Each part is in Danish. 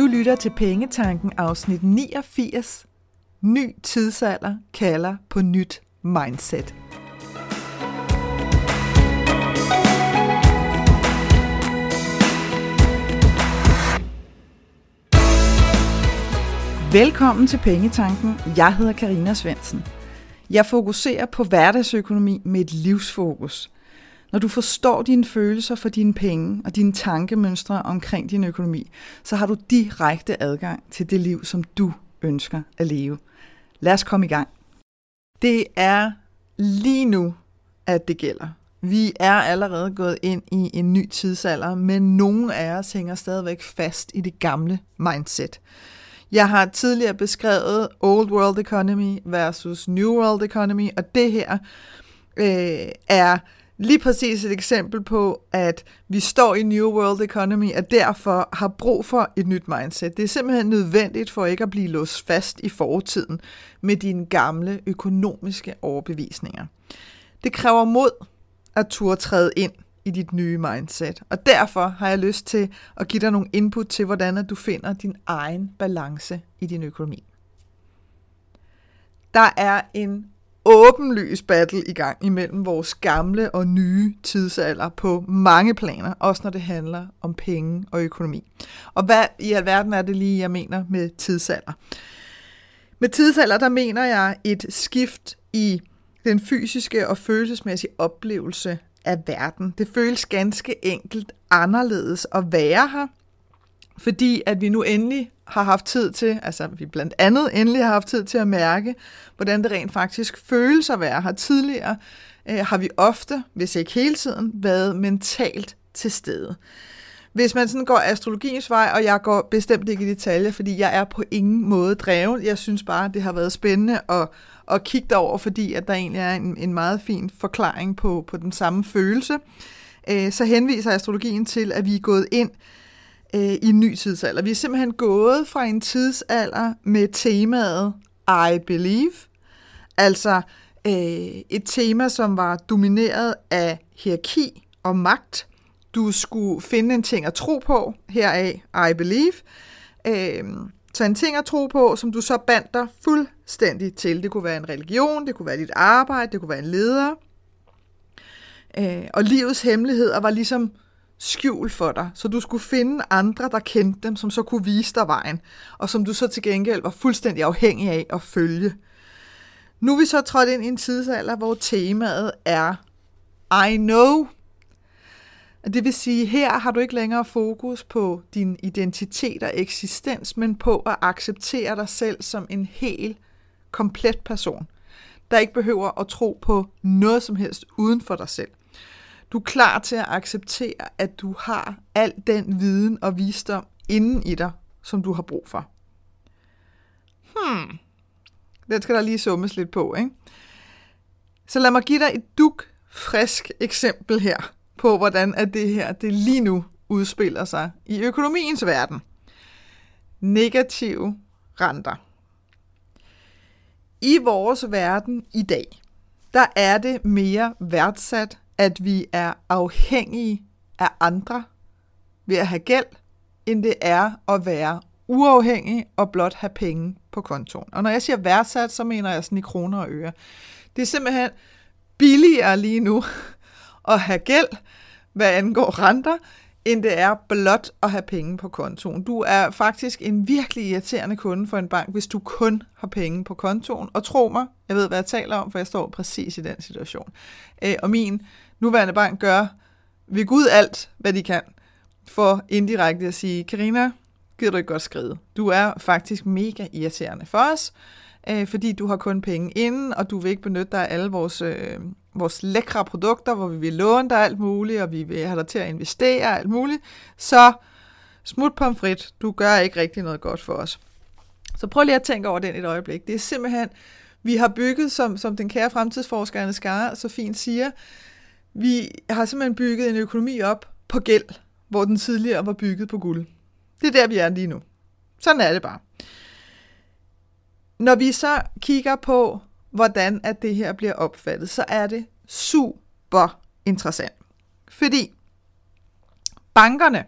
Du lytter til Pengetanken afsnit 89. Ny tidsalder kalder på nyt mindset. Velkommen til Pengetanken. Jeg hedder Karina Svensen. Jeg fokuserer på hverdagsøkonomi med et livsfokus. Når du forstår dine følelser for dine penge og dine tankemønstre omkring din økonomi, så har du direkte adgang til det liv, som du ønsker at leve. Lad os komme i gang. Det er lige nu, at det gælder. Vi er allerede gået ind i en ny tidsalder, men nogle af os hænger stadigvæk fast i det gamle mindset. Jeg har tidligere beskrevet Old World Economy versus New World Economy, og det her øh, er lige præcis et eksempel på, at vi står i New World Economy, og derfor har brug for et nyt mindset. Det er simpelthen nødvendigt for ikke at blive låst fast i fortiden med dine gamle økonomiske overbevisninger. Det kræver mod at turde træde ind i dit nye mindset. Og derfor har jeg lyst til at give dig nogle input til, hvordan at du finder din egen balance i din økonomi. Der er en åbenlys battle i gang imellem vores gamle og nye tidsalder på mange planer, også når det handler om penge og økonomi. Og hvad i alverden er det lige, jeg mener med tidsalder? Med tidsalder, der mener jeg et skift i den fysiske og følelsesmæssige oplevelse af verden. Det føles ganske enkelt anderledes at være her, fordi at vi nu endelig har haft tid til, altså vi blandt andet endelig har haft tid til at mærke, hvordan det rent faktisk føles at være her. Tidligere øh, har vi ofte, hvis ikke hele tiden, været mentalt til stede. Hvis man sådan går astrologiens vej, og jeg går bestemt ikke i detaljer, fordi jeg er på ingen måde dreven. Jeg synes bare, det har været spændende at, at kigge derover, fordi at der egentlig er en, en meget fin forklaring på, på den samme følelse. Øh, så henviser astrologien til, at vi er gået ind øh, i en ny tidsalder. Vi er simpelthen gået fra en tidsalder med temaet I believe, altså øh, et tema, som var domineret af hierarki og magt. Du skulle finde en ting at tro på, heraf I believe. Øh, så en ting at tro på, som du så bandt dig fuldstændig til. Det kunne være en religion, det kunne være dit arbejde, det kunne være en leder. Øh, og livets hemmeligheder var ligesom skjul for dig, så du skulle finde andre, der kendte dem, som så kunne vise dig vejen, og som du så til gengæld var fuldstændig afhængig af at følge. Nu er vi så trådt ind i en tidsalder, hvor temaet er I know. Det vil sige, her har du ikke længere fokus på din identitet og eksistens, men på at acceptere dig selv som en hel, komplet person, der ikke behøver at tro på noget som helst uden for dig selv. Du er klar til at acceptere, at du har al den viden og visdom inden i dig, som du har brug for. Hmm. Den skal der lige summes lidt på, ikke? Så lad mig give dig et duk frisk eksempel her på, hvordan at det her det lige nu udspiller sig i økonomiens verden. Negative renter. I vores verden i dag, der er det mere værdsat at vi er afhængige af andre ved at have gæld, end det er at være uafhængig og blot have penge på kontoen. Og når jeg siger værdsat, så mener jeg sådan i kroner og øre. Det er simpelthen billigere lige nu at have gæld, hvad angår renter, end det er blot at have penge på kontoen. Du er faktisk en virkelig irriterende kunde for en bank, hvis du kun har penge på kontoen. Og tro mig, jeg ved, hvad jeg taler om, for jeg står præcis i den situation. Øh, og min nuværende bank gør ved Gud alt, hvad de kan, for indirekte at sige, Karina, gider du ikke godt skride? Du er faktisk mega irriterende for os, øh, fordi du har kun penge inden, og du vil ikke benytte dig af alle vores, øh, vores lækre produkter, hvor vi vil låne dig alt muligt, og vi vil have dig til at investere alt muligt. Så smut pomfrit, du gør ikke rigtig noget godt for os. Så prøv lige at tænke over den et øjeblik. Det er simpelthen, vi har bygget, som, som den kære fremtidsforsker Anne Skar så fint siger, vi har simpelthen bygget en økonomi op på gæld, hvor den tidligere var bygget på guld. Det er der, vi er lige nu. Sådan er det bare. Når vi så kigger på, hvordan at det her bliver opfattet, så er det super interessant. Fordi bankerne,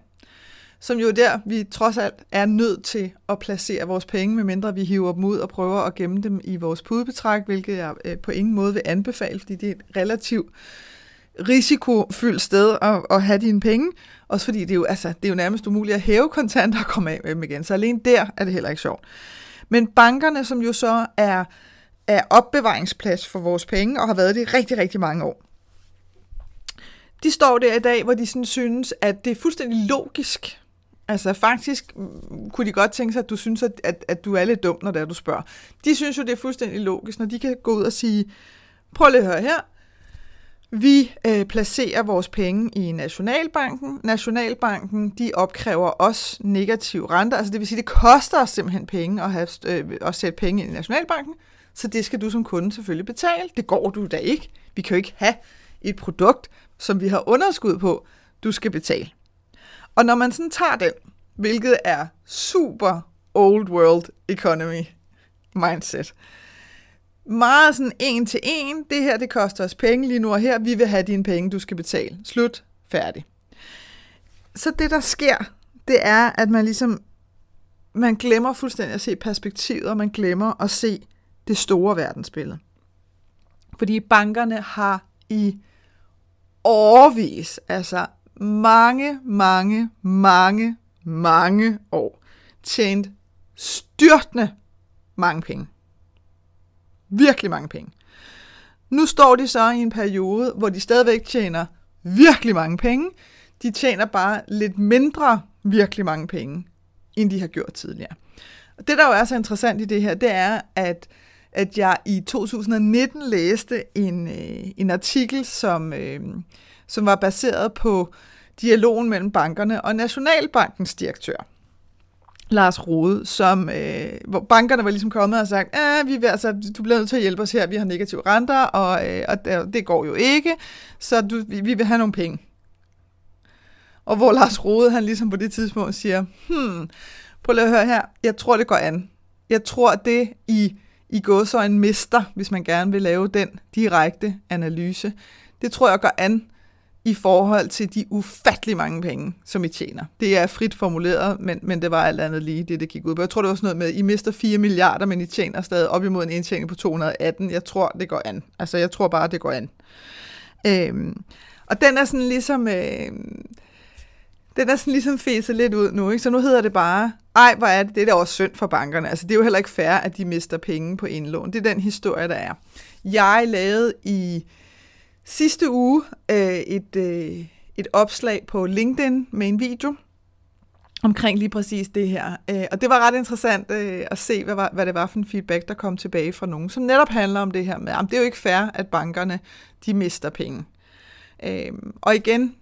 som jo der, vi trods alt er nødt til at placere vores penge, medmindre vi hiver dem ud og prøver at gemme dem i vores pudebetræk, hvilket jeg øh, på ingen måde vil anbefale, fordi det er et relativt risikofyldt sted at, at have dine penge. Også fordi det er, jo, altså, det er jo nærmest umuligt at hæve kontanter og komme af med dem igen. Så alene der er det heller ikke sjovt. Men bankerne, som jo så er, er opbevaringsplads for vores penge, og har været det i rigtig, rigtig mange år, de står der i dag, hvor de sådan synes, at det er fuldstændig logisk. Altså faktisk kunne de godt tænke sig, at du synes, at, at, at du er lidt dum, når det er, du spørger. De synes jo, det er fuldstændig logisk, når de kan gå ud og sige, prøv lige at høre her, vi øh, placerer vores penge i Nationalbanken. Nationalbanken, de opkræver os negative renter. Altså det vil sige, det koster os simpelthen penge at, have, øh, at sætte penge i Nationalbanken. Så det skal du som kunde selvfølgelig betale. Det går du da ikke. Vi kan jo ikke have et produkt, som vi har underskud på, du skal betale. Og når man sådan tager den, hvilket er super old world economy mindset, meget sådan en til en, det her det koster os penge lige nu og her, vi vil have dine penge, du skal betale. Slut, færdig. Så det der sker, det er, at man ligesom, man glemmer fuldstændig at se perspektivet, og man glemmer at se det store verdensbillede. Fordi bankerne har i årvis, altså mange, mange, mange, mange år, tjent styrtende mange penge. Virkelig mange penge. Nu står de så i en periode, hvor de stadigvæk tjener virkelig mange penge. De tjener bare lidt mindre virkelig mange penge, end de har gjort tidligere. Og det, der jo er så interessant i det her, det er, at, at jeg i 2019 læste en, øh, en artikel, som, øh, som var baseret på dialogen mellem bankerne og Nationalbankens direktør. Lars Rode, som, øh, hvor bankerne var ligesom kommet og sagt, vi vil, altså, du bliver nødt til at hjælpe os her, vi har negative renter, og, øh, og det, det går jo ikke, så du, vi, vi vil have nogle penge. Og hvor Lars Rode, han ligesom på det tidspunkt siger, hmm, prøv lige at høre her, jeg tror, det går an. Jeg tror, det I, I går så en mister, hvis man gerne vil lave den direkte analyse, det tror jeg går an i forhold til de ufattelig mange penge, som I tjener. Det er frit formuleret, men, men det var alt andet lige det, det gik ud på. Jeg tror, det var sådan noget med, at I mister 4 milliarder, men I tjener stadig op imod en indtjening på 218. Jeg tror, det går an. Altså, jeg tror bare, det går an. Øhm, og den er sådan ligesom... Øh, den er sådan ligesom fæset lidt ud nu, ikke? Så nu hedder det bare, ej, hvor er det, det er da også synd for bankerne. Altså, det er jo heller ikke fair, at de mister penge på indlån. Det er den historie, der er. Jeg lavede i sidste uge øh, et, øh, et opslag på LinkedIn med en video omkring lige præcis det her. Øh, og det var ret interessant øh, at se, hvad, var, hvad det var for en feedback, der kom tilbage fra nogen, som netop handler om det her med, at det er jo ikke fair, at bankerne de mister penge. Øh, og igen,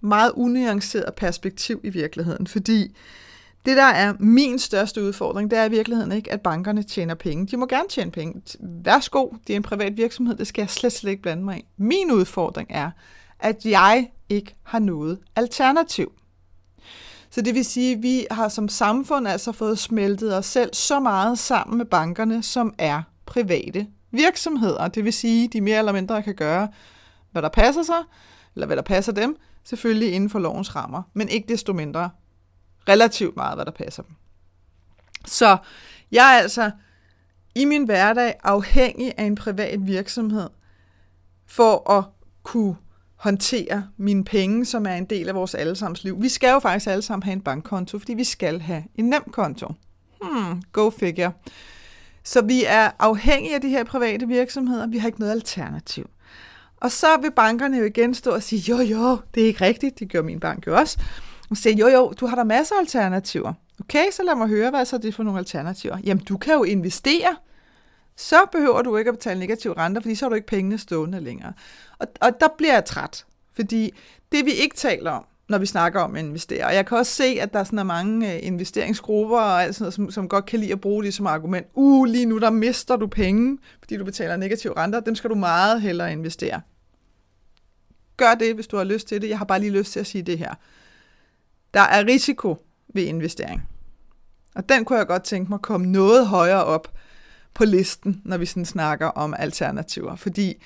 meget unuanceret perspektiv i virkeligheden, fordi det, der er min største udfordring, det er i virkeligheden ikke, at bankerne tjener penge. De må gerne tjene penge. Værsgo, det er en privat virksomhed, det skal jeg slet, slet ikke blande mig i. Min udfordring er, at jeg ikke har noget alternativ. Så det vil sige, at vi har som samfund altså fået smeltet os selv så meget sammen med bankerne, som er private virksomheder. Det vil sige, at de mere eller mindre kan gøre, hvad der passer sig, eller hvad der passer dem, selvfølgelig inden for lovens rammer, men ikke desto mindre relativt meget, hvad der passer dem. Så jeg er altså i min hverdag afhængig af en privat virksomhed for at kunne håndtere mine penge, som er en del af vores allesammens liv. Vi skal jo faktisk alle sammen have en bankkonto, fordi vi skal have en nem konto. Hmm, go figure. Så vi er afhængige af de her private virksomheder. Vi har ikke noget alternativ. Og så vil bankerne jo igen stå og sige, jo jo, det er ikke rigtigt. Det gør min bank jo også. Hun siger, jo jo, du har der masser af alternativer. Okay, så lad mig høre, hvad så det for nogle alternativer? Jamen, du kan jo investere. Så behøver du ikke at betale negativ renter, fordi så har du ikke pengene stående længere. Og, og der bliver jeg træt, fordi det vi ikke taler om, når vi snakker om at investere. Og jeg kan også se, at der sådan er mange øh, investeringsgrupper, og alt sådan noget, som, som godt kan lide at bruge det som argument. Uh, lige nu der mister du penge, fordi du betaler negative renter. Dem skal du meget hellere investere. Gør det, hvis du har lyst til det. Jeg har bare lige lyst til at sige det her. Der er risiko ved investering. Og den kunne jeg godt tænke mig at komme noget højere op på listen, når vi sådan snakker om alternativer. Fordi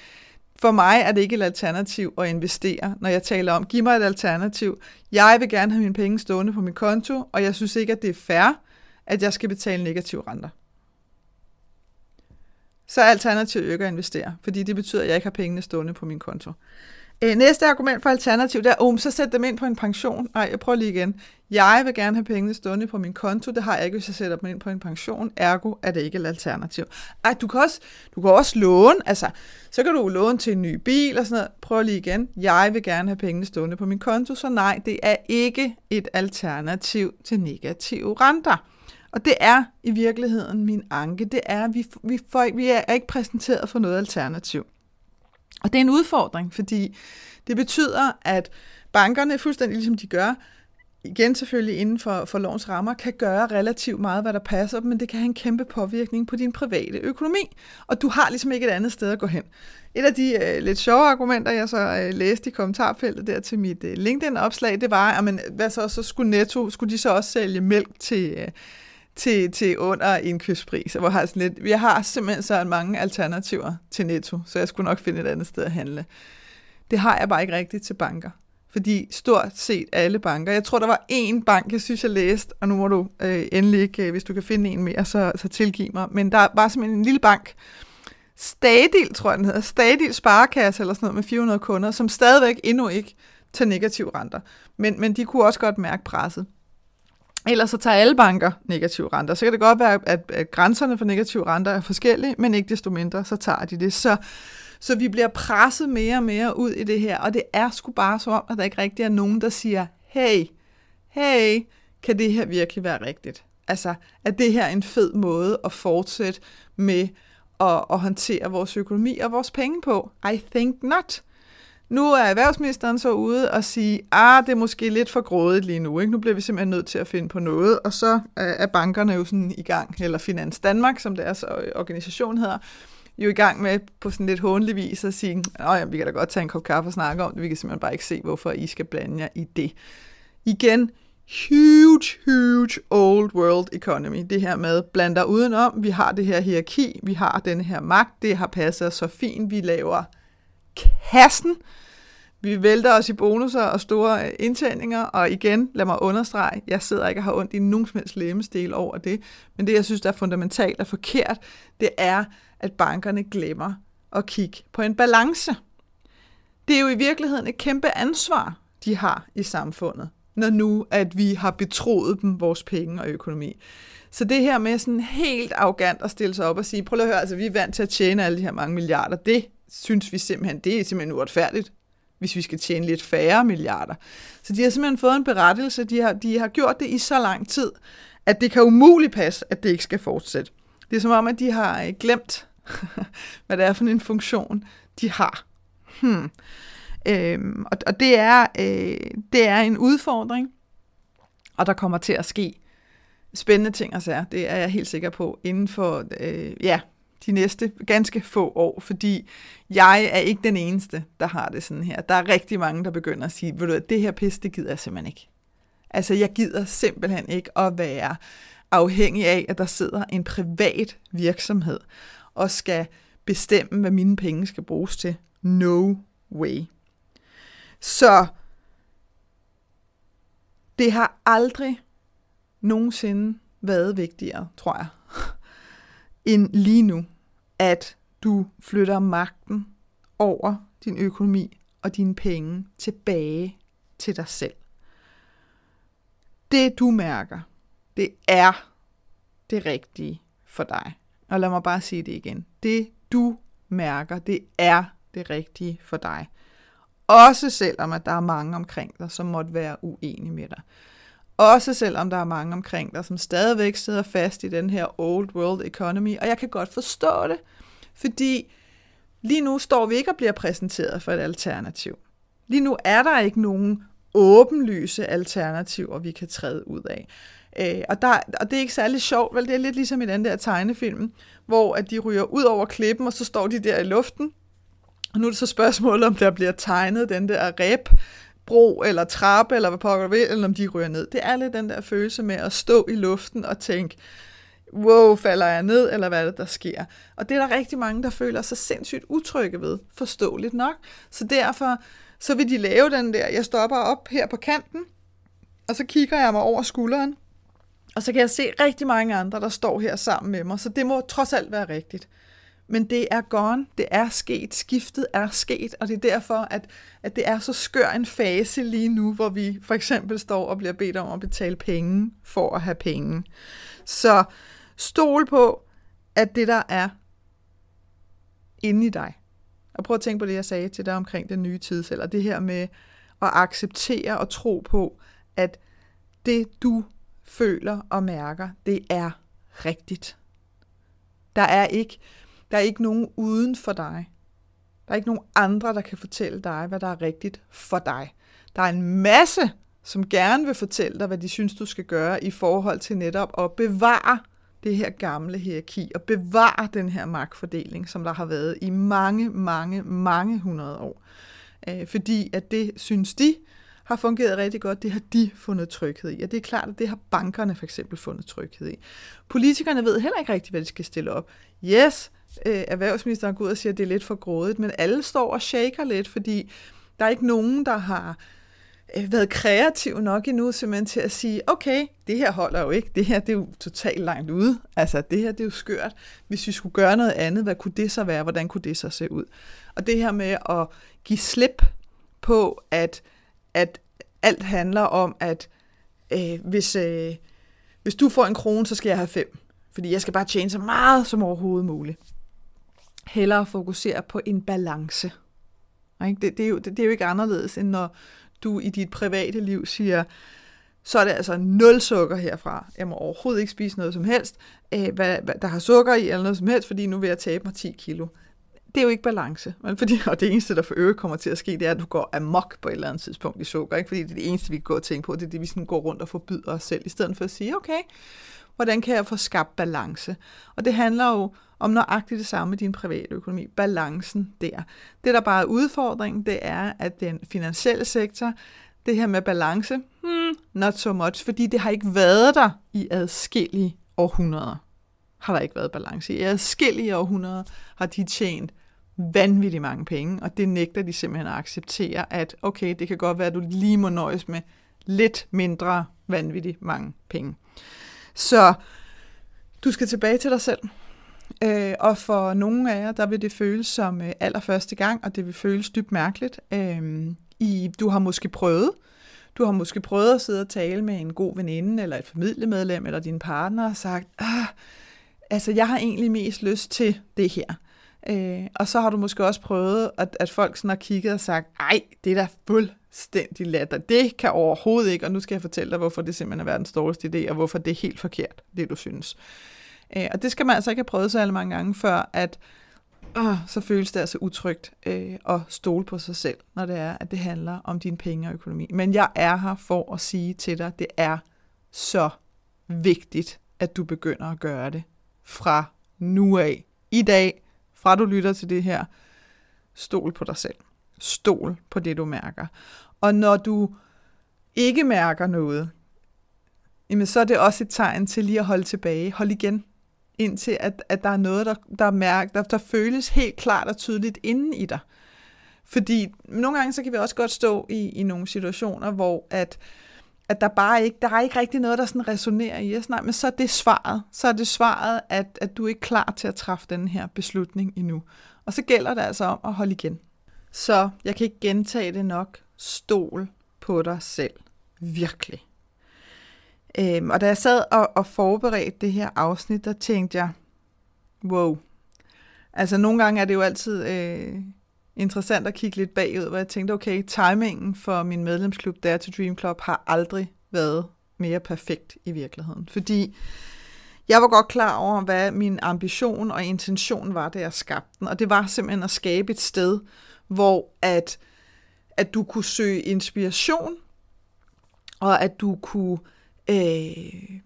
for mig er det ikke et alternativ at investere, når jeg taler om, giv mig et alternativ. Jeg vil gerne have mine penge stående på min konto, og jeg synes ikke, at det er fair, at jeg skal betale negative renter. Så er alternativet ikke at investere, fordi det betyder, at jeg ikke har pengene stående på min konto. Øh, næste argument for alternativ, det er, oh, så sæt dem ind på en pension. Nej, jeg prøver lige igen. Jeg vil gerne have pengene stående på min konto. Det har jeg ikke, hvis jeg sætter dem ind på en pension. Ergo er det ikke et alternativ. Ej, du kan også, du kan også låne. Altså, så kan du låne til en ny bil og sådan noget. Prøv lige igen. Jeg vil gerne have pengene stående på min konto. Så nej, det er ikke et alternativ til negative renter. Og det er i virkeligheden min anke. Det er, at vi, vi, får, vi er ikke præsenteret for noget alternativ. Og det er en udfordring, fordi det betyder, at bankerne, fuldstændig ligesom de gør, igen selvfølgelig inden for, for lovens rammer, kan gøre relativt meget, hvad der passer dem, men det kan have en kæmpe påvirkning på din private økonomi, og du har ligesom ikke et andet sted at gå hen. Et af de øh, lidt sjove argumenter, jeg så øh, læste i kommentarfeltet der til mit øh, LinkedIn-opslag, det var, at man, hvad så, så skulle Netto, skulle de så også sælge mælk til, øh, til, til under indkøbspris, hvor har sådan lidt, jeg har simpelthen så mange alternativer til Netto, så jeg skulle nok finde et andet sted at handle. Det har jeg bare ikke rigtigt til banker. Fordi stort set alle banker, jeg tror, der var én bank, jeg synes, jeg læste, og nu må du øh, endelig ikke, øh, hvis du kan finde en mere, så, så tilgiv mig, men der var simpelthen en lille bank, Stadil, tror jeg den hedder, Stadil Sparekasse eller sådan noget med 400 kunder, som stadigvæk endnu ikke tager negative renter. Men, men de kunne også godt mærke presset. Ellers så tager alle banker negative renter. Så kan det godt være, at, at grænserne for negative renter er forskellige, men ikke desto mindre, så tager de det. Så, så vi bliver presset mere og mere ud i det her, og det er sgu bare så om, at der ikke rigtig er nogen, der siger, hey, hey, kan det her virkelig være rigtigt? Altså, er det her en fed måde at fortsætte med at, at håndtere vores økonomi og vores penge på? I think not. Nu er erhvervsministeren så ude og sige, ah, det er måske lidt for grådigt lige nu. Ikke? Nu bliver vi simpelthen nødt til at finde på noget. Og så er bankerne jo sådan i gang, eller Finans Danmark, som deres organisation hedder, jo i gang med på sådan lidt håndelig vis at sige, at ja, vi kan da godt tage en kop kaffe og snakke om det. Vi kan simpelthen bare ikke se, hvorfor I skal blande jer i det. Igen, huge, huge old world economy. Det her med blander udenom. Vi har det her hierarki, vi har den her magt, det har passet os så fint. Vi laver kassen. Vi vælter os i bonusser og store øh, indtjeninger, og igen, lad mig understrege, jeg sidder ikke og har ondt i nogen som helst lemmestil over det, men det, jeg synes, der er fundamentalt og forkert, det er, at bankerne glemmer at kigge på en balance. Det er jo i virkeligheden et kæmpe ansvar, de har i samfundet, når nu, at vi har betroet dem vores penge og økonomi. Så det her med sådan helt arrogant at stille sig op og sige, prøv at høre, altså vi er vant til at tjene alle de her mange milliarder, det synes vi simpelthen, det er simpelthen uretfærdigt, hvis vi skal tjene lidt færre milliarder. Så de har simpelthen fået en berettelse, de har, de har gjort det i så lang tid, at det kan umuligt passe, at det ikke skal fortsætte. Det er som om, at de har øh, glemt, hvad det er for en funktion, de har. Hmm. Øhm, og, og det er, øh, det er en udfordring, og der kommer til at ske spændende ting og sager. Det er jeg helt sikker på inden for øh, ja, de næste ganske få år, fordi jeg er ikke den eneste, der har det sådan her. Der er rigtig mange, der begynder at sige, ved du, det her pis, det gider jeg simpelthen ikke. Altså, jeg gider simpelthen ikke at være afhængig af, at der sidder en privat virksomhed og skal bestemme, hvad mine penge skal bruges til. No way. Så det har aldrig nogensinde været vigtigere, tror jeg, end lige nu, at du flytter magten over din økonomi og dine penge tilbage til dig selv. Det du mærker, det er det rigtige for dig. Og lad mig bare sige det igen. Det du mærker, det er det rigtige for dig. Også selvom at der er mange omkring dig, som måtte være uenige med dig. Også selvom der er mange omkring dig, som stadigvæk sidder fast i den her old world economy. Og jeg kan godt forstå det, fordi lige nu står vi ikke og bliver præsenteret for et alternativ. Lige nu er der ikke nogen åbenlyse alternativer, vi kan træde ud af. Øh, og, der, og det er ikke særlig sjovt, vel? Det er lidt ligesom i den der tegnefilm, hvor at de ryger ud over klippen, og så står de der i luften. Og nu er det så spørgsmålet, om der bliver tegnet den der rep bro eller trappe, eller hvad pokker vil, eller om de ryger ned. Det er lidt den der følelse med at stå i luften og tænke, wow, falder jeg ned, eller hvad er det, der sker? Og det er der rigtig mange, der føler sig sindssygt utrygge ved, forståeligt nok. Så derfor, så vil de lave den der, jeg stopper op her på kanten, og så kigger jeg mig over skulderen, og så kan jeg se rigtig mange andre, der står her sammen med mig, så det må trods alt være rigtigt. Men det er gone, det er sket, skiftet er sket, og det er derfor, at, at det er så skør en fase lige nu, hvor vi for eksempel står og bliver bedt om at betale penge for at have penge. Så stol på, at det der er inde i dig. Og prøv at tænke på det, jeg sagde til dig omkring den nye tidsalder. Det her med at acceptere og tro på, at det du føler og mærker, det er rigtigt. Der er ikke, der er ikke nogen uden for dig. Der er ikke nogen andre, der kan fortælle dig, hvad der er rigtigt for dig. Der er en masse, som gerne vil fortælle dig, hvad de synes, du skal gøre i forhold til netop at bevare det her gamle hierarki og bevare den her magtfordeling, som der har været i mange, mange, mange hundrede år. Øh, fordi at det synes de har fungeret rigtig godt, det har de fundet tryghed i. Og det er klart, at det har bankerne for eksempel fundet tryghed i. Politikerne ved heller ikke rigtigt, hvad de skal stille op. Yes, øh, erhvervsministeren går ud og siger, at det er lidt for grådigt, men alle står og shaker lidt, fordi der er ikke nogen, der har øh, været kreativ nok endnu simpelthen til at sige, okay, det her holder jo ikke, det her det er jo totalt langt ude, altså det her det er jo skørt, hvis vi skulle gøre noget andet, hvad kunne det så være, hvordan kunne det så se ud? Og det her med at give slip på, at, at alt handler om, at øh, hvis, øh, hvis du får en krone, så skal jeg have fem, fordi jeg skal bare tjene så meget som overhovedet muligt. Hellere fokusere på en balance. Det, det, er jo, det, det er jo ikke anderledes, end når du i dit private liv siger, så er det altså nul sukker herfra. Jeg må overhovedet ikke spise noget som helst, øh, hvad, hvad, der har sukker i, eller noget som helst, fordi nu vil jeg tabe mig 10 kilo. Det er jo ikke balance. Men fordi, og det eneste, der for øvrigt kommer til at ske, det er, at du går amok på et eller andet tidspunkt i sukker. Ikke? Fordi det er det eneste, vi kan gå og tænke på. Det er det, vi sådan går rundt og forbyder os selv, i stedet for at sige, okay, hvordan kan jeg få skabt balance? Og det handler jo om nøjagtigt det samme med din private økonomi. Balancen der. Det, der bare er udfordringen, det er, at den finansielle sektor, det her med balance, hmm, not so much, fordi det har ikke været der i adskillige århundreder. Har der ikke været balance. I adskillige århundreder har de tjent vanvittigt mange penge, og det nægter de simpelthen at acceptere, at okay, det kan godt være, at du lige må nøjes med lidt mindre vanvittigt mange penge. Så du skal tilbage til dig selv. Øh, og for nogle af jer, der vil det føles som øh, allerførste gang, og det vil føles dybt mærkeligt. Øh, i, du har måske prøvet, du har måske prøvet at sidde og tale med en god veninde, eller et familiemedlem, eller din partner, og sagt, ah, altså jeg har egentlig mest lyst til det her. Øh, og så har du måske også prøvet, at, at folk sådan har kigget og sagt, ej, det er da fuldstændig latter. Det kan overhovedet ikke, og nu skal jeg fortælle dig, hvorfor det simpelthen er verdens dårligste idé, og hvorfor det er helt forkert, det du synes. Øh, Øh, og det skal man altså ikke have prøvet så mange gange, før at øh, så føles det altså utrygt øh, at stole på sig selv, når det er, at det handler om dine penge og økonomi. Men jeg er her for at sige til dig, det er så vigtigt, at du begynder at gøre det fra nu af. I dag, fra du lytter til det her, stol på dig selv. Stol på det, du mærker. Og når du ikke mærker noget, jamen så er det også et tegn til lige at holde tilbage. Hold igen indtil at, at der er noget, der, der, mærke, der, der føles helt klart og tydeligt inden i dig. Fordi nogle gange så kan vi også godt stå i, i nogle situationer, hvor at, at der bare ikke, der er ikke rigtig noget, der sådan resonerer i os. Nej, men så er det svaret. Så er det svaret, at, at du er ikke klar til at træffe den her beslutning endnu. Og så gælder det altså om at holde igen. Så jeg kan ikke gentage det nok. Stol på dig selv. Virkelig. Øhm, og da jeg sad og, og forberedte det her afsnit, der tænkte jeg, wow. Altså nogle gange er det jo altid øh, interessant at kigge lidt bagud, hvor jeg tænkte, okay, timingen for min medlemsklub der til Dream Club har aldrig været mere perfekt i virkeligheden. Fordi jeg var godt klar over, hvad min ambition og intention var, da jeg skabte den. Og det var simpelthen at skabe et sted, hvor at, at du kunne søge inspiration, og at du kunne øh, Øh,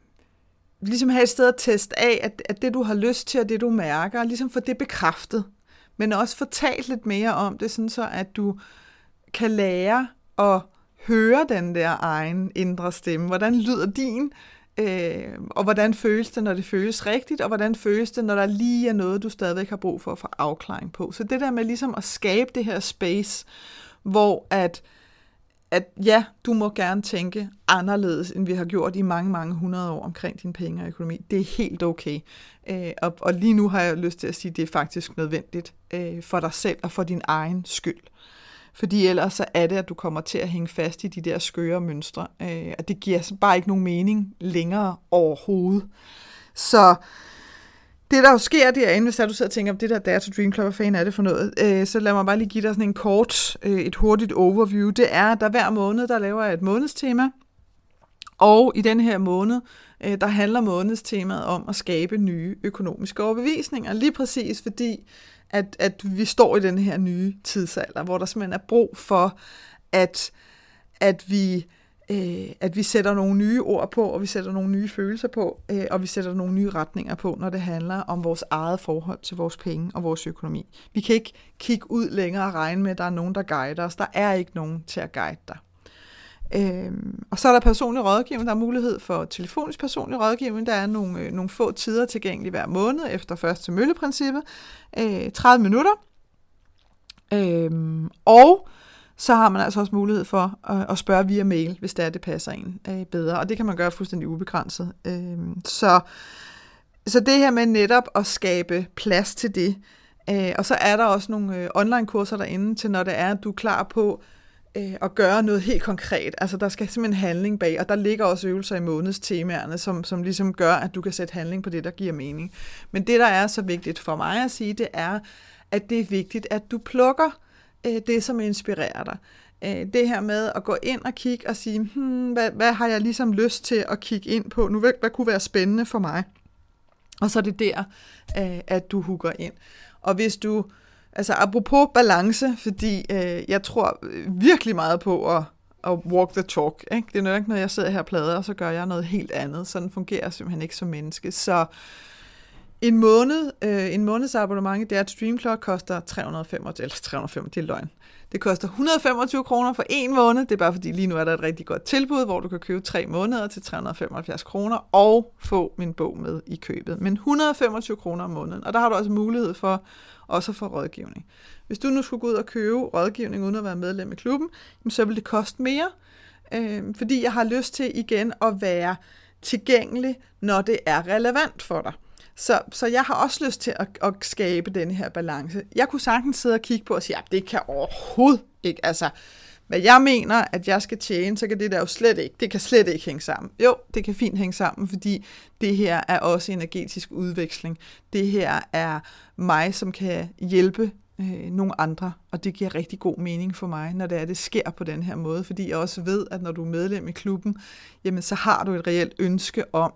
ligesom have et sted at teste af, at, at det du har lyst til, og det du mærker, ligesom få det bekræftet. Men også fortalt lidt mere om det, sådan så at du kan lære at høre den der egen indre stemme. Hvordan lyder din Øh, og hvordan føles det, når det føles rigtigt, og hvordan føles det, når der lige er noget, du stadigvæk har brug for at få afklaring på. Så det der med ligesom at skabe det her space, hvor at, at ja, du må gerne tænke anderledes, end vi har gjort i mange, mange hundrede år omkring dine penge og økonomi. Det er helt okay. Øh, og, og lige nu har jeg lyst til at sige, at det er faktisk nødvendigt øh, for dig selv og for din egen skyld. Fordi ellers så er det, at du kommer til at hænge fast i de der skøre mønstre. Øh, og det giver bare ikke nogen mening længere overhovedet. Så det, der jo sker derinde, hvis du sidder og tænker, det der Dare to Dream Club, hvad fanden er det for noget, øh, så lad mig bare lige give dig sådan en kort, øh, et hurtigt overview. Det er, at der hver måned, der laver jeg et månedstema, og i den her måned, øh, der handler månedstemaet om at skabe nye økonomiske overbevisninger. Lige præcis fordi, at, at vi står i den her nye tidsalder, hvor der simpelthen er brug for, at, at vi øh, at vi sætter nogle nye ord på, og vi sætter nogle nye følelser på, øh, og vi sætter nogle nye retninger på, når det handler om vores eget forhold til vores penge og vores økonomi. Vi kan ikke kigge ud længere og regne med, at der er nogen, der guider os. Der er ikke nogen til at guide dig. Øhm, og så er der personlig rådgivning. Der er mulighed for telefonisk personlig rådgivning. Der er nogle, øh, nogle få tider tilgængelige hver måned efter første mølleprincippet. Øh, 30 minutter. Øhm, og så har man altså også mulighed for at, at spørge via mail, hvis det er, det passer en øh, bedre. Og det kan man gøre fuldstændig ubegrænset. Øh, så, så det her med netop at skabe plads til det. Øh, og så er der også nogle øh, online-kurser derinde til, når det er, at du er klar på øh, at gøre noget helt konkret. Altså der skal simpelthen handling bag, og der ligger også øvelser i månedstemaerne, som, som ligesom gør, at du kan sætte handling på det, der giver mening. Men det, der er så vigtigt for mig at sige, det er, at det er vigtigt, at du plukker øh, det, som inspirerer dig. Øh, det her med at gå ind og kigge og sige, hmm, hvad, hvad har jeg ligesom lyst til at kigge ind på nu? Hvad, hvad kunne være spændende for mig? Og så er det der, øh, at du hugger ind. Og hvis du, altså apropos balance, fordi øh, jeg tror øh, virkelig meget på at, at walk the talk. Ikke? Det er nok ikke noget, jeg sidder her og plader, og så gør jeg noget helt andet. Sådan fungerer jeg simpelthen ikke som menneske. Så en måned, øh, en månedsabonnement i DR Stream koster 325, eller 305, det er løgn. Det koster 125 kroner for en måned. Det er bare fordi lige nu er der et rigtig godt tilbud, hvor du kan købe tre måneder til 375 kroner og få min bog med i købet. Men 125 kroner om måneden. Og der har du også mulighed for også at få rådgivning. Hvis du nu skulle gå ud og købe rådgivning uden at være medlem i klubben, så vil det koste mere. Øh, fordi jeg har lyst til igen at være tilgængelig, når det er relevant for dig. Så, så jeg har også lyst til at, at skabe den her balance. Jeg kunne sagtens sidde og kigge på og sige, at det kan overhovedet ikke, altså, hvad jeg mener, at jeg skal tjene, så kan det der jo slet ikke, det kan slet ikke hænge sammen. Jo, det kan fint hænge sammen, fordi det her er også energetisk udveksling. Det her er mig, som kan hjælpe øh, nogle andre, og det giver rigtig god mening for mig, når det er, det sker på den her måde, fordi jeg også ved, at når du er medlem i klubben, jamen så har du et reelt ønske om,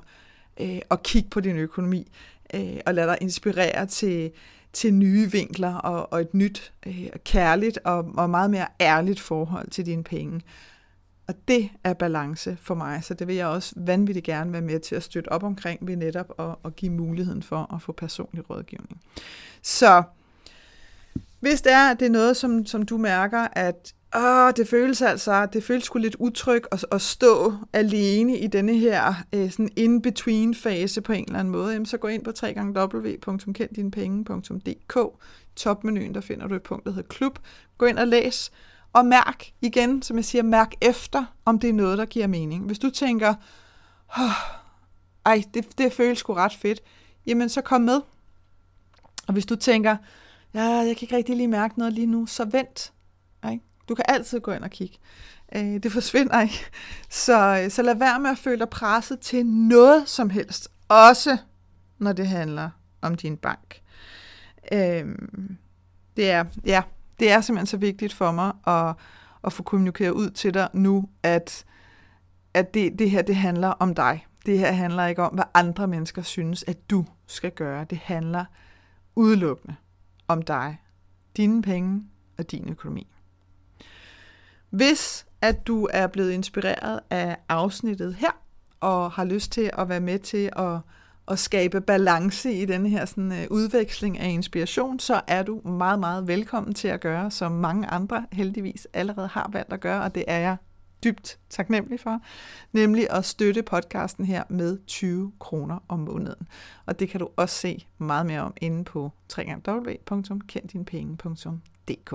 øh, og kigge på din økonomi, øh, og lade dig inspirere til, til nye vinkler og, og et nyt, øh, kærligt og, og meget mere ærligt forhold til dine penge. Og det er balance for mig, så det vil jeg også vanvittigt gerne være med til at støtte op omkring ved netop at, at give muligheden for at få personlig rådgivning. Så hvis det er, at det er noget, som, som du mærker, at Åh, det føles altså, det føles sgu lidt utryg at, at stå alene i denne her øh, sådan in-between fase på en eller anden måde. Jamen, så gå ind på www.kenddinepenge.dk Topmenuen, der finder du et punkt, der hedder klub. Gå ind og læs, og mærk igen, som jeg siger, mærk efter, om det er noget, der giver mening. Hvis du tænker, oh, ej, det, det føles sgu ret fedt, jamen så kom med. Og hvis du tænker, ja, jeg kan ikke rigtig lige mærke noget lige nu, så vent. Du kan altid gå ind og kigge. Øh, det forsvinder ikke. Så, så lad være med at føle dig presset til noget som helst. Også når det handler om din bank. Øh, det er, ja, det er simpelthen så vigtigt for mig at, at få kommunikeret ud til dig nu, at, at det, det her det handler om dig. Det her handler ikke om, hvad andre mennesker synes, at du skal gøre. Det handler udelukkende om dig, dine penge og din økonomi. Hvis at du er blevet inspireret af afsnittet her, og har lyst til at være med til at, at skabe balance i den her sådan, uh, udveksling af inspiration, så er du meget, meget velkommen til at gøre, som mange andre heldigvis allerede har valgt at gøre, og det er jeg dybt taknemmelig for, nemlig at støtte podcasten her med 20 kroner om måneden. Og det kan du også se meget mere om inde på www.kenddinepenge.dk.